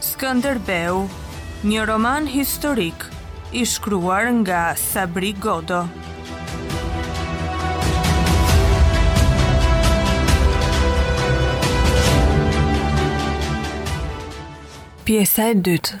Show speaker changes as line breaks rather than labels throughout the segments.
Skënderbeu, një roman historik i shkruar nga Sabri Godo. Pjesa e dytë.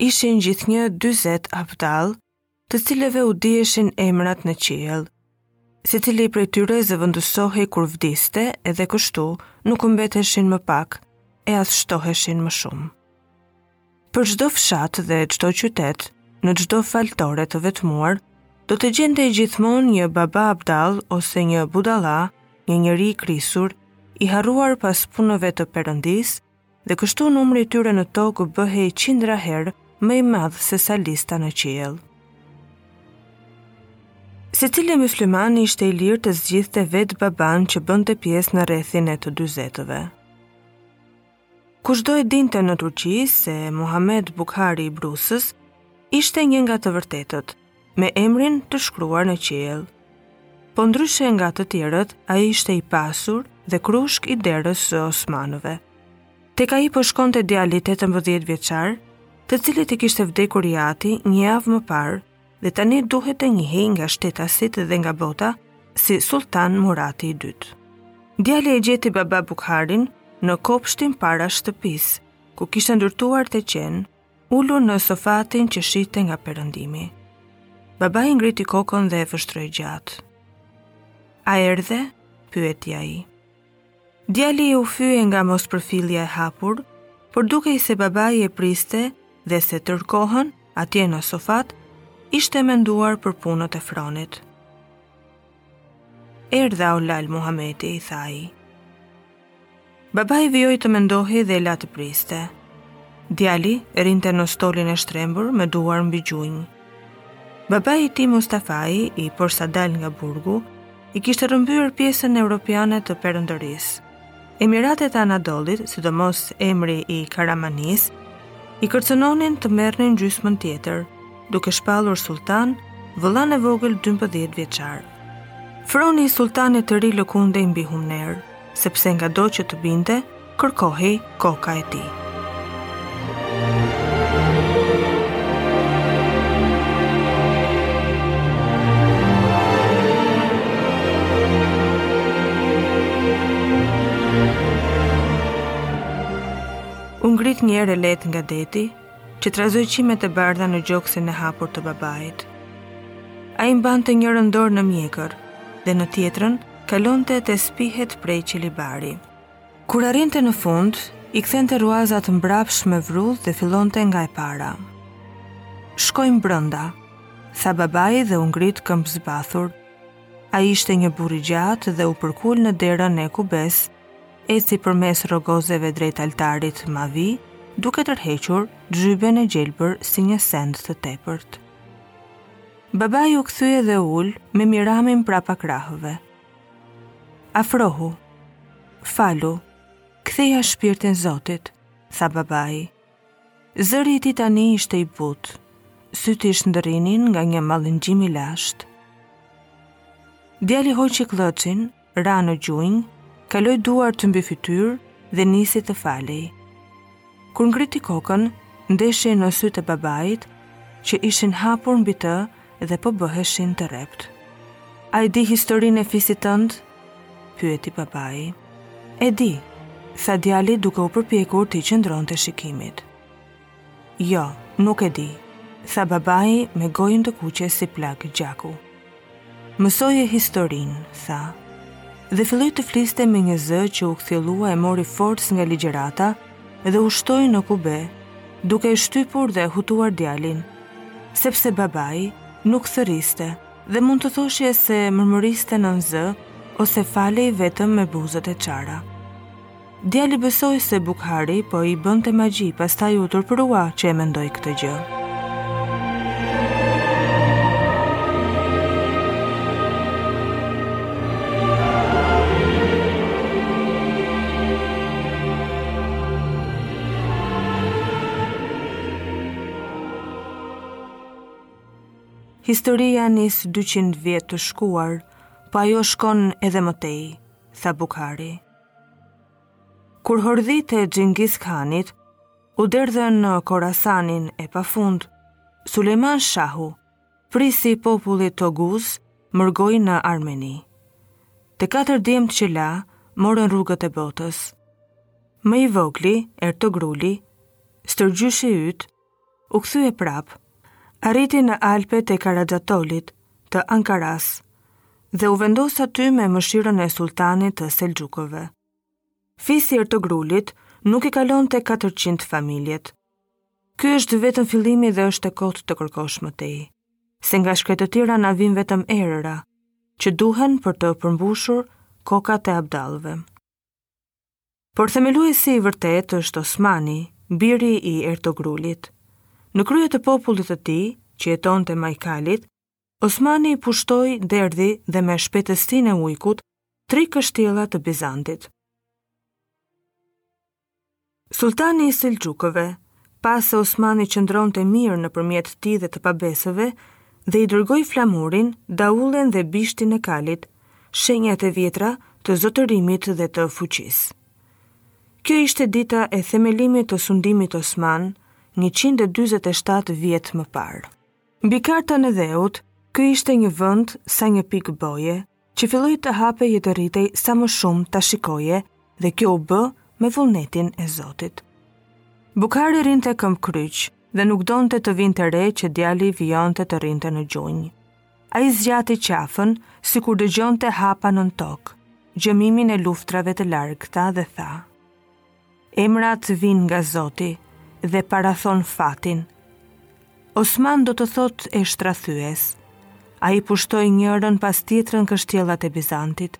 ishin gjithnjë 40 abdallë, të cilëve u diheshin emrat në qiell. Secili prej tyre zëvendësohej kur vdiste edhe kështu nuk mbeteshin më pak e as shtoheshin më shumë. Për çdo fshat dhe çdo qytet, në çdo faltore të vetmuar, do të gjendej gjithmonë një baba abdall ose një budalla, një njeri i krisur, i harruar pas punëve të Perëndisë, dhe kështu numri i tyre në tokë bëhej qindra herë më i madh sesa lista në qiell. Secili musliman ishte i lirë të zgjidhte vetë babanë që bënte pjesë në rrethin e të dyzetëve. Kushdo e dinte në Turqi se Muhamed Bukhari i Brusës ishte një nga të vërtetët – me emrin të shkruar në qiell. Po ndryshe nga të tjerët, ai ishte i pasur dhe krushk i derës së Osmanëve. Tek ai po shkonte djali 18-vjeçar, të cilit i kishte vdekur i ati një javë më parë dhe tani duhet të njihej nga shtetasit dhe nga bota si Sulltan Murati i dytë. Djali e gjeti baba Bukharin në kopshtin para shtëpisë, ku kishte ndërtuar teqenë, Ulur në sofatin që shihte nga perëndimi. Babai ngriti kokën dhe e vështroi gjatë. A erdhe? pyeti ai. Djali u fye nga mospërfillja e hapur, por dukej se babai e priste dhe se tërë kohën, atje në sofat, ishte menduar për punët e fronit. Erdha o lalë Muhamedi, i tha ai. Babai vijoi të mendohej dhe e la të priste. Djali rrinte në stolin e shtrembur me duar mbi gjunjë. Babai i tij Mustafai, i porsadalë nga burgu, i kishte rrëmbyer pjesën europiane të perandorisë. Emiratet e Anadollit, sidomos emiri i Karamanisë, i kërcënonin të merrnin gjysmën tjetër, duke shpallur sulltan vëllanë e vogël 12-vjeçar. Froni i sulltanit të ri lëkundej mbi humnerë, sepse ngado që të binte, kërkohej koka e tij. U ngrit një erë e lehtë nga deti, që trazoi qimet e bardha në gjoksin e hapur të babait. Ai mbante njërën dorë në mjekër dhe në tjetrën kalonte tespihet prej qelibari. Kur arrinte në fund, i kthente rruazat mbrapsh me vrull dhe fillonte nga e para. Shkojmë brënda, tha babai dhe u ngrit këmbëzbathur. Ai ishte një burrë i gjatë dhe u përkul në derën e kubesë, eci përmes rrogozeve drejt altarit mavi, duke tërhequr xhyben e gjelbër si një send të tepërt. Babai u kthye dhe uli me rrëmbim prapa krahëve. Afrohu, falu, ktheja shpirtin Zotit, tha babai. Zëri i tij tani ishte i butë. Sytë i shndrinin nga një mallëngjim i lashtë. Djali hoqi këllëçin, ra në gjunjë, kaloi duart mbi fytyrë dhe nisi të falej. Kur ngriti kokën, ndeshi në sytë e babait, që ishin hapur mbi të dhe po bëheshin të rreptë. A e di historinë e fisit tënd? pyeti babai. E di, tha djali duke u përpjekur t'i qëndronte shikimit. Jo, nuk e di, tha babai me gojën të kuqe si plagë gjaku. Mësoje historinë, tha, dhe filloi të fliste me një zë që u kthjellua e mori forcë nga ligjërata dhe ushtoi në kube, duke e shtypur dhe hutuar djalin, sepse babai nuk thërriste dhe mund të thoshje se mërmëriste nën zë ose falej vetëm me buzët e çara. Djali besoi se Bukhari po i bënte magji, pastaj u turpërua që e mendoi këtë gjë. Historia nis 200 vjet të shkuar, po ajo shkon edhe më tej, tha Bukhari. Kur hordhitë e Xhingis Khanit u derdhën në Korasanin e pafund, Sulejman Shahu, prisi i popullit oguz, mërgoi në Armeni. Të katër djemtë që la, morën rrugët e botës. Më i vogli, Ertogruli, stërgjyshi yt, U kthye prapë. Arriti në Alpet e Karaxhatolit, të Ankarasë, dhe u vendos aty me mëshirën e sulltanit të Selxhukëve. Fisi i Ertogrulit nuk i kalonte katërqind familjet. Ky është vetëm fillimi dhe është e kotë të kërkosh më tej, se nga shkretëtira na vijnë vetëm erëra, që duhen për të përmbushur kokat e abdallëve. Por themeluesi i vërtetë është Osmani, biri i Ertogrulit. Në krye të popullit të tij, që jetonte maj kalit, Osmani i pushtoi, derdhi dhe me shpejtësinë e ujkut tri kështjella të Bizantit. Sultani i Selxhukëve, pa se Osmani qëndronte mirë nëpërmjet tij dhe të pabesëve dhe i dërgoi flamurin, daullen dhe bishtin e kalit, shenjat e vjetra të zotërimit dhe të fuqisë. Kjo ishte dita e themelimit të sundimit osman 147 vjet më parë. Mbi kartën e dheut, ky ishte një vend sa një pikë boje, që filloi të hapej e të rritej sa më shumë ta shikoje dhe kjo u bë me vullnetin e Zotit. Bukhari rrinte këmbëkryq dhe nuk donte të vinte re që djali vijonte të rrinte në gjunjë. Ai zgjati qafën, sikur dëgjonte hapa nën tokë, gjëmimin e luftërave të largëta dhe tha. Emrat vijnë nga zoti dhe parathonë fatin. Osman do të thotë eshtrathyes. Ai pushtoi njërën pas tjetrës kështjellat e Bizantit,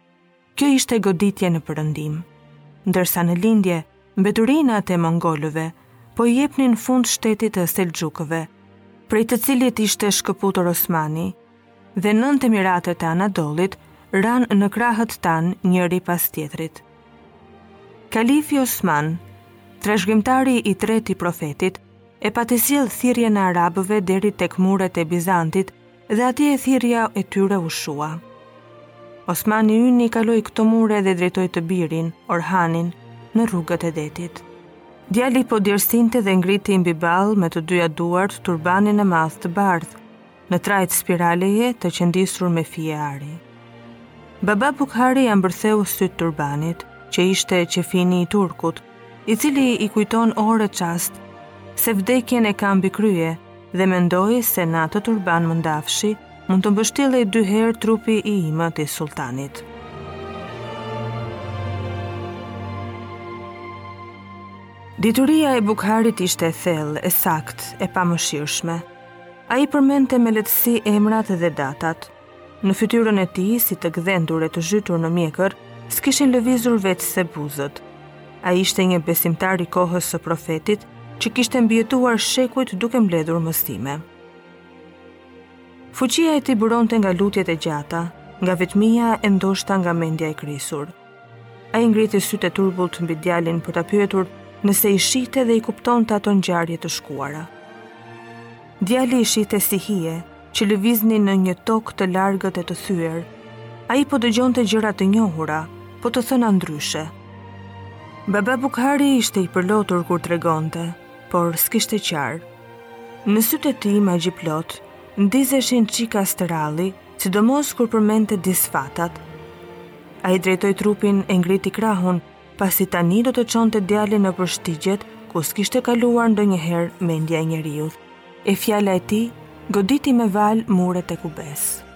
Kjo ishte goditje në perëndim. Ndërsa në lindje, mbeturinat e mongolëve po i jepnin fund shtetit të selxhukëve, prej të cilit ishte shkëputur Osmani, dhe nëntë emiratet e Anadollit ranë në krahët tanë njëri pas tjetrit. Kalifi Osman, trashëgimtari i tretë i profetit, e pati sjellë thirrjen e arabëve deri tek muret e Bizantit, Dhe atje thirrja e tyre u shua. Osmani yni i kaloi këto mure dhe drejtoi të birin, Orhanin, në rrugët e detit. Djali po djersinte dhe ngriti mbi ballë me të dyja duart turbanin e madh të bardhë, në trajtë spiraleje të qëndisur me fije ari. Baba Bukhari ia mbërtheu sytë turbanit, që ishte qefini i turkut, i cili i kujton orë e çast se vdekjen e ka mbi krye dhe mendoi se në atë turban mëndafshi mund të mbështillej dy herë trupi i imët i sultanit. Dituria e Bukharit ishte e thellë, e saktë, e pamëshirshme. Ai përmendte me lehtësi emrat dhe datat, Në fytyrën e tij, si të gdhendur e të zhytur në mjekër, s'kishin lëvizur veçse buzët. Ai ishte një besimtar i kohës së profetit, që kishte mbijetuar shekujt duke mbledhur mësime. Fuqia e tij buronte nga lutjet e gjata, nga vetmia e ndoshta nga mendja e krisur. Ai ngriti sytë e turbullt mbi djalin për ta pyetur nëse i shihte dhe i kuptonte ato ngjarje të shkuara. Djali i shihte si hije, që lëviznin në një tokë të largët e të thyer. Ai po dëgjonte gjëra të njohura, po të thëna ndryshe. Baba Bukhari ishte i përlotur kur tregonte, por s'kishte qarë. Në sytë e tij magjiplotë, ndizeshin çika stëralli, sidomos kur përmendte disfatat. Ai drejtoi trupin e ngriti krahun, pasi tani do ta çonte djalin nëpër shtigjet, ku s'kishte kaluar ndonjëherë mendja e njeriut. E fjala e tij goditi me valë muret e kubesë.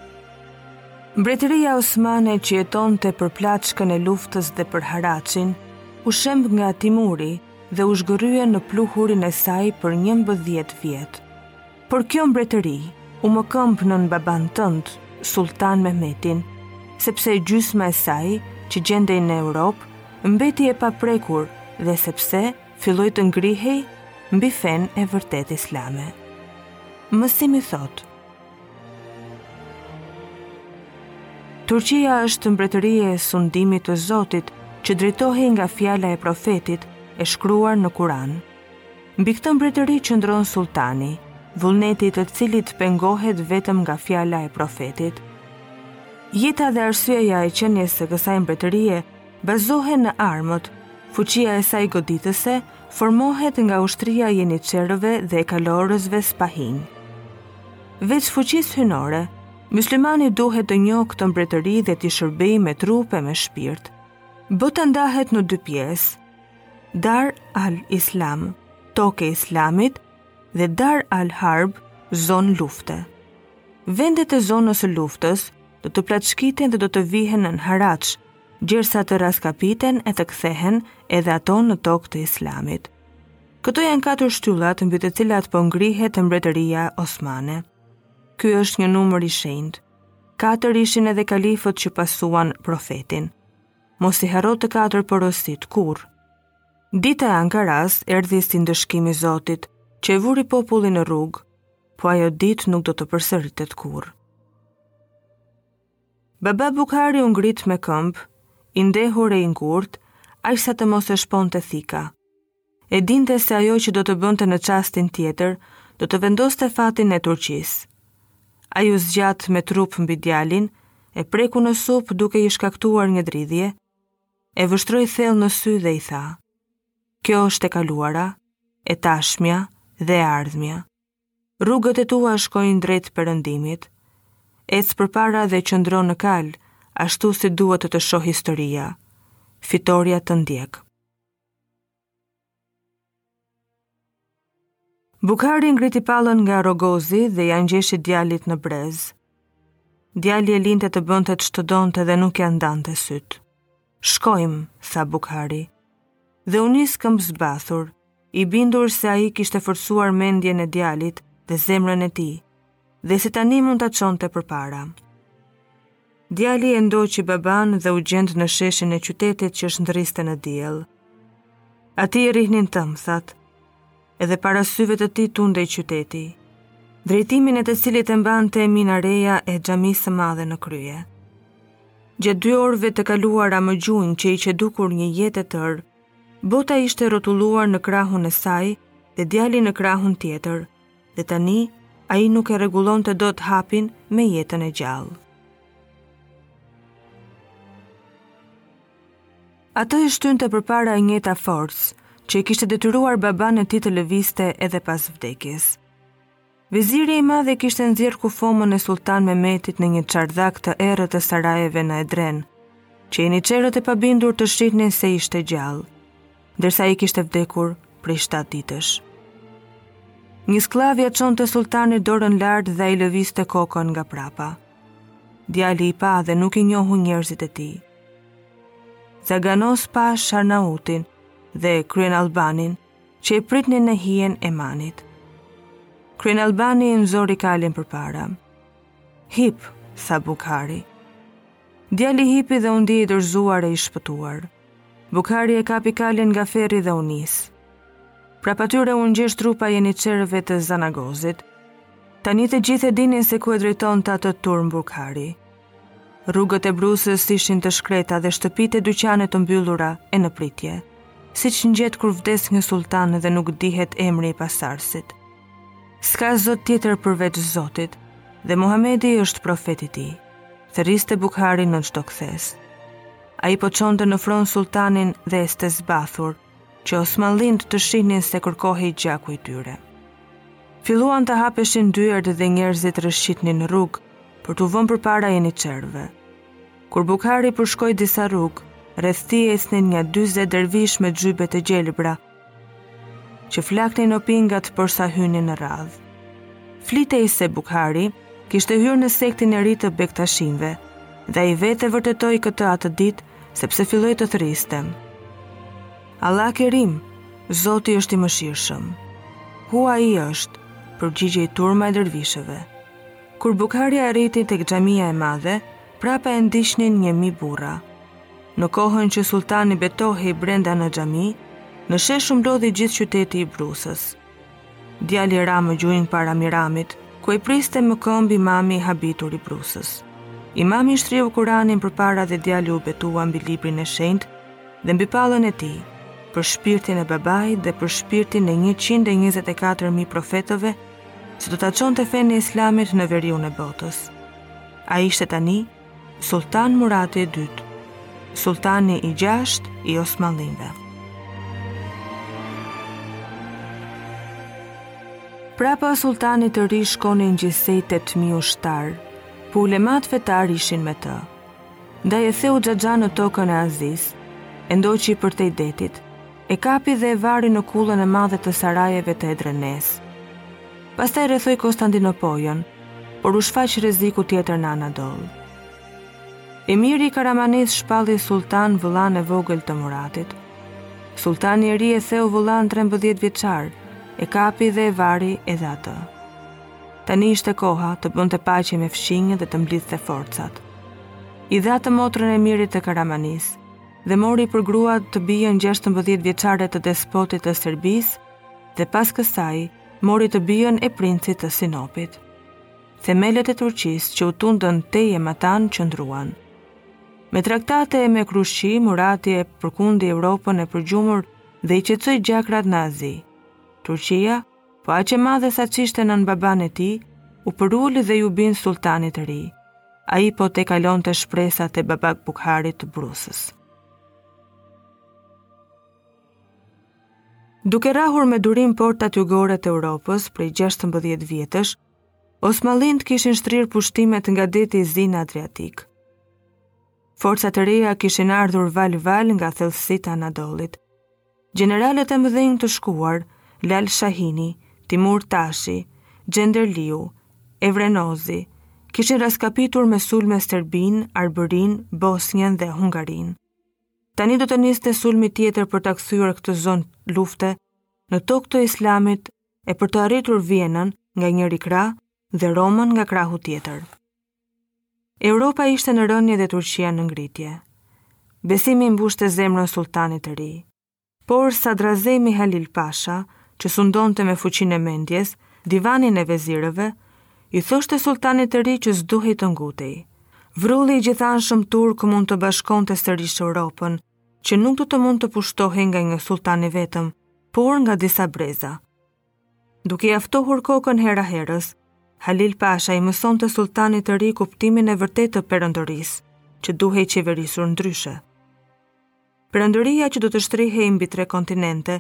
Mbretëria Osmane që jetonte për plaçkën e luftës dhe për haraçin, u shemb nga Timuri dhe u zhgërrye në pluhurin e saj për njëmbëdhjetë vjet. Por kjo mbretëri u mëkëmb nën babanë tënd, Sulltan Mehmetin, sepse gjysma e saj, që gjendej në Europë, mbeti e paprekur dhe sepse filloi të ngrihej mbi fenë e vërtetë islame. Mësimi thotë: Turqia është mbretëri e sundimit të Zotit, që drejtohej nga fjala e profetit e shkruar në Kur'an. Mbi këtë mbretëri qëndron sulltani, vullneti i të cilit pengohet vetëm nga fjala e profetit. Jeta dhe arsyeja e qenies së kësaj mbretërie bazohen në armët, fuqia e saj goditëse formohet nga ushtria e jeniçerëve dhe e kalorësve spahinj. Veç fuqisë hynore, myslimani duhet të njohë këtë mbretëri dhe t'i shërbejë me trup e me shpirt. Bota ndahet në dy pjesë, Dar al-Islam, tokë e Islamit, dhe Dar al-Harb, zonë lufte. Vendet e zonës së luftës do të plaçkiten dhe do të vihen nën haraç, gjersa të raskapiten e të kthehen edhe ato në tokë të Islamit. Këto janë katër shtyllat mbi të cilat po ngrihet mbretëria osmane. Ky është një numër i shenjtë. Katër ishin edhe kalifët që pasuan profetin. Mos i harro të katër porositë, kurrë. Dita e Ankarasë erdhi si ndëshkim i Zotit, që e vuri popullin në rrugë, po ajo ditë nuk do të përsëritet kurrë. Baba Bukhari u ngrit me këmbë, i ndehur e i ngurt, aq sa të mos e shponte thika. E dinte se ajo që do të bënte në çastin tjetër, do të vendoste fatin e Turqisë. Ai u zgjat me trup mbi djalin, e preku në sup duke i shkaktuar një dridhje, e vështroi thellë në sy dhe i tha: "Kjo është e kaluara, e tashmja dhe e ardhmja. Rrugët e tua shkojnë drejt perëndimit. Ec përpara dhe qëndro në kalë, ashtu si duhet të të shohë historia. Fitorja të ndjek." Bukhari ngriti pallën nga rrogozi dhe ia ngjeshi djalit në brez. Djali e linte të bënte ç'të donte dhe nuk ia ndante sytë. Shkojmë, tha Bukhari. Dhe u nis këmbëzbathur, i bindur se ai kishte forcuar mendjen e djalit dhe zemrën e tij. dhe se tani mund ta çonte përpara. Djali e ndoqi babanë dhe u gjend në sheshin e qytetit që shndriste në diell. Atij i rrihnin tëmthat, edhe para syve të tij tundej qyteti, drejtimin e të cilit e mbante minareja e xhamisë së madhe në krye. Gjatë dy orëve të kaluara më gjunjë që i qe dukur një jetë e tërë, bota ishte rrotulluar në krahun e saj dhe djali në krahun tjetër, dhe tani ai nuk e rregullonte dot hapin me jetën e gjallë. Atë e shtynte përpara e njëjta forcë, që e kishte detyruar babanë e tij të lëvizte edhe pas vdekjes. Viziri i madh kishte nxjerrë kufomën e sulltan Mehmetit në një çardak të errët të sarajeve në Edrene, që jeniçerët e pabindur të shihnin se ishte gjallë. ndërsa ai kishte vdekur prej 7 ditësh. Një skllav ia çonte sulltanit dorën lart dhe i lëvizte kokën nga prapa. Djali i pa dhe nuk i njohu njerëzit e tij. Zaganos pashë Arnautin dhe kryenallbanin që e pritnin në hijen e manit. Kryenallbani nxori kalin përpara. Hip, tha Bukhari. Djali hipi dhe u ndie i dorëzuar e i shpëtuar. Bukhari e kapi kalin nga freri dhe u nis. Prapa tyre u ngjesh trupa e jeniçerëve të Zanagozit. Tani të gjithë e dinin se ku e drejtonte atë turmë Bukhari. Rrugët e Brusës ishin të shkreta dhe shtëpitë e dyqanet të mbyllura e në pritje. Siç ngjet kur vdes një sulltan dhe nuk dihet emri i pasardhësit. S'ka zot tjetër përveç zotit dhe Muhamedi është profeti i tij. Thërriste Bukhari në çdo kthesë. Ai po çonte në fron sulltanin dhe ecte zbathur, që osmanllinjtë të shihnin se kërkohej gjaku i tyre. Filluan të hapeshin dyert dhe njerëzit rrëshqitnin rrugë, për t'u vënë përpara jeniçerëve. Kur Bukhari përshkoi disa rrugë, rreth tij ecnin nja 40 dervishë me xhybe të gjelbra, që flaknin opingat porsa hynin në radhë. Flitej se Bukhari kishte hyrë në sektin e ri të bektashinve, dhe ai vetë e vërtetoi këtë atë ditë, sepse filloi të thërriste. Allah kerim, Zoti është i mëshirshëm. Hua i është, përgjigjej turma e dërvishëve. Kur Bukhari arriti tek xhamia e madhe, prapa e ndiqnin një mijë burra. Në kohën që sulltani betohej brenda në xhami, në shesh u mblodhi gjithë qyteti i Brusës. Djali ra më gjunjë para mihrabit, ku e priste më këmb imami i habitur i Brusës. Imami shtriu Kur'anin përpara dhe djali u betua mbi librin e shenjtë dhe mbi pallën e tij, për shpirtin e babait dhe për shpirtin e 124.000 profetëve se do ta çonte fenë e Islamit në veriun e botës. Ai ishte tani Sulltan Murati i dytë, sulltani i gjashtë i osmanllinjve. Prapa sulltanit të ri shkonin gjithsej 8000 ushtarë, po ulematë fetarë ishin me të. Ndaj e theu xhaxhanë në tokën e Azisë, e ndoqi përtej detit, e kapi dhe e vari në kullën e madhe të sarajeve të Edrenesë. Pastaj rrethoi Kostandinopojën, por u shfaq rreziku tjetër në Anadoll. Emiri i Karamanisë shpalli sulltan vëllanë e vogël të Muratit. Sulltani i ri e theu vëllanë 13 vjeçar, e kapi dhe e vari edhe atë. Tani ishte koha të bënte paqe me fqinjët dhe të mblidhte forcat. I dha të motrën emirit të Karamanisë, dhe mori për grua të bijën 16 vjeçare të despotit të Serbisë dhe pas kësaj mori të bijën e princit të Sinopit. Themelet e Turqisë që u tundën tej e matanë qëndruan. Me traktate e me krushqi, Murati e përkundi Europën e përgjumur dhe i qetësoi gjakrat në Azi. Turqia, Po aq e madhe sa ç'ishte nën babanë e tij, u përul dhe iu bind sulltanit të ri. Ai po tejkalonte shpresat e babak Bukharit të Brusës. Duke rrahur me durim portat jugore të Europës prej 16 vjetësh, osmanllinjtë kishin shtrirë pushtimet nga Deti i Zi në Adriatik. Forca të reja kishin ardhur valë-valë nga thellësitë e Anadollit, Gjeneralët e mëdhenj të shkuar, Lala Shahini, Timurtashi, Xhenderliu, Evrenozi, kishin rraskapitur me sulme Serbinë, Arbërinë, Bosnjën dhe Hungarinë. Tani do të niste sulmi tjetër për ta kthyer këtë zonë lufte në tokë të islamit e për të arritur Vjenën nga njëri krah dhe Romën nga krahu tjetër. Europa ishte në rënie dhe Turqia në ngritje. Besimi i mbushte zemrën sulltanit të ri. Por sadrazemi Halil Pasha, që sundonte me fuqinë e mendjes, divanin e vezirëve, i thoshte sulltanit të ri që s'duhej të ngutej. Vrulli i gjithanshëm turk mund të bashkonte sërish Europën, që nuk do të mund të pushtohej nga një sulltan i vetëm, por nga disa breza. Duke ia ftohur kokën hera-herës, Halil Pasha i mësonte sulltanit të ri kuptimin e vërtetë të perandorisë, që duhej qeverisur ndryshe. Perandoria që do të shtrihej mbi tre kontinente,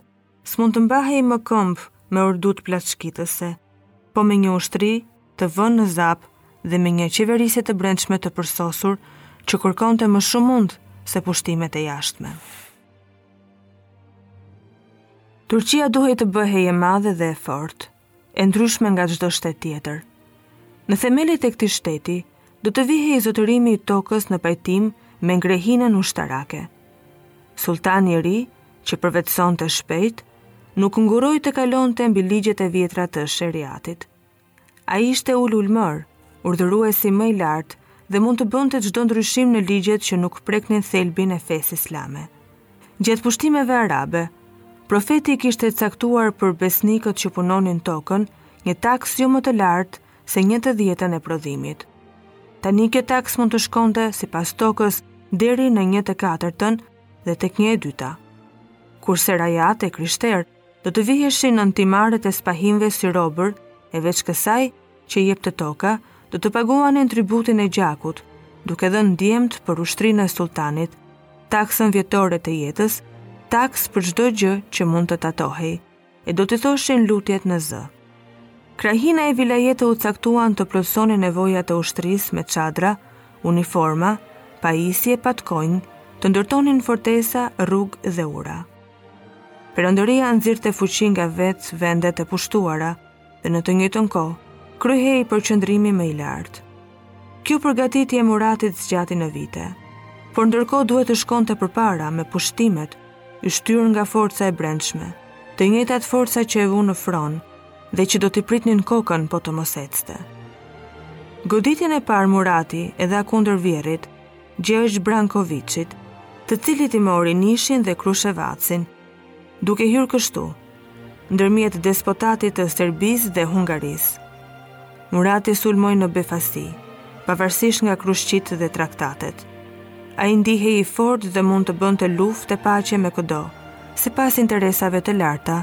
s'mund të mbahej më këmbë me orditë plaçkitëse, po me një ushtri të vënë në zap dhe me një qeverisje të brendshme të përsosur që kërkonte më shumë mund se pushtimet e jashtme. Turqia duhej të bëhej e madhe dhe e fortë, e ndryshme nga çdo shtet tjetër. Në themelet e këtij shteti do të vihej zotërimi i tokës në pajtim me ngrehinën ushtarake. Sulltani i ri, që përvetësonte shpejt, nuk ngurroi të kalonte mbi ligjet e vjetra të sheriatit. Ai ishte ulul-emr, urdhëruesi më i lartë dhe mund të bënte çdo ndryshim në ligjet që nuk preknin thelbin e fesë islame. Gjatë pushtimeve arabe, profeti kishte caktuar për besnikët që punonin tokën një taksë jo më të lartë se një të dhjetën e prodhimit. Tani kjo taksë mund të shkonte sipas tokës deri në një të katërtën dhe te një e dyta. Kurse rajatë e krishterë do të viheshin nën timaret e spahinjve si robër, e veç kësaj që jepte toka, do të paguanin tributin e gjakut, duke dhënë djemtë për ushtrinë e sulltanit, taksën vjetore të jetës, taksë për çdo gjë që mund të tatohej, e do t'i thoshin lutjet nën zë. Krahina e vilajete u caktuan të plotësonin nevojat e ushtrisë me çadra, uniforma, pajisje, patkonj, të ndërtonin fortesa, rrugë dhe ura. Perandoria nxirrte fuqi nga vetë vendet e pushtuara dhe në të njëjtën kohë kryhej përqendrimi më i lartë. Kjo përgatitje e Muratit zgjati me vite, por ndërkohë duhet të shkonte përpara me pushtimet, i shtyrë nga forca e brendshme, të njëjtat forca që e vunë në fron dhe që do t'i pritnin kokën po të mos ecte. Goditjen e parë Murati e dha kundër vjerrit, Gjergj Brankoviçit, të cilit i mori Nishin dhe Krushevacin, duke hyrë kështu, ndërmjet despotatit të Serbisë dhe Hungarisë. Murati sulmoi në befasi, pavarësisht nga krushqitë dhe traktatet. Ai ndihej i fortë dhe mund të bënte luftë e paqe me këdo, sipas interesave të larta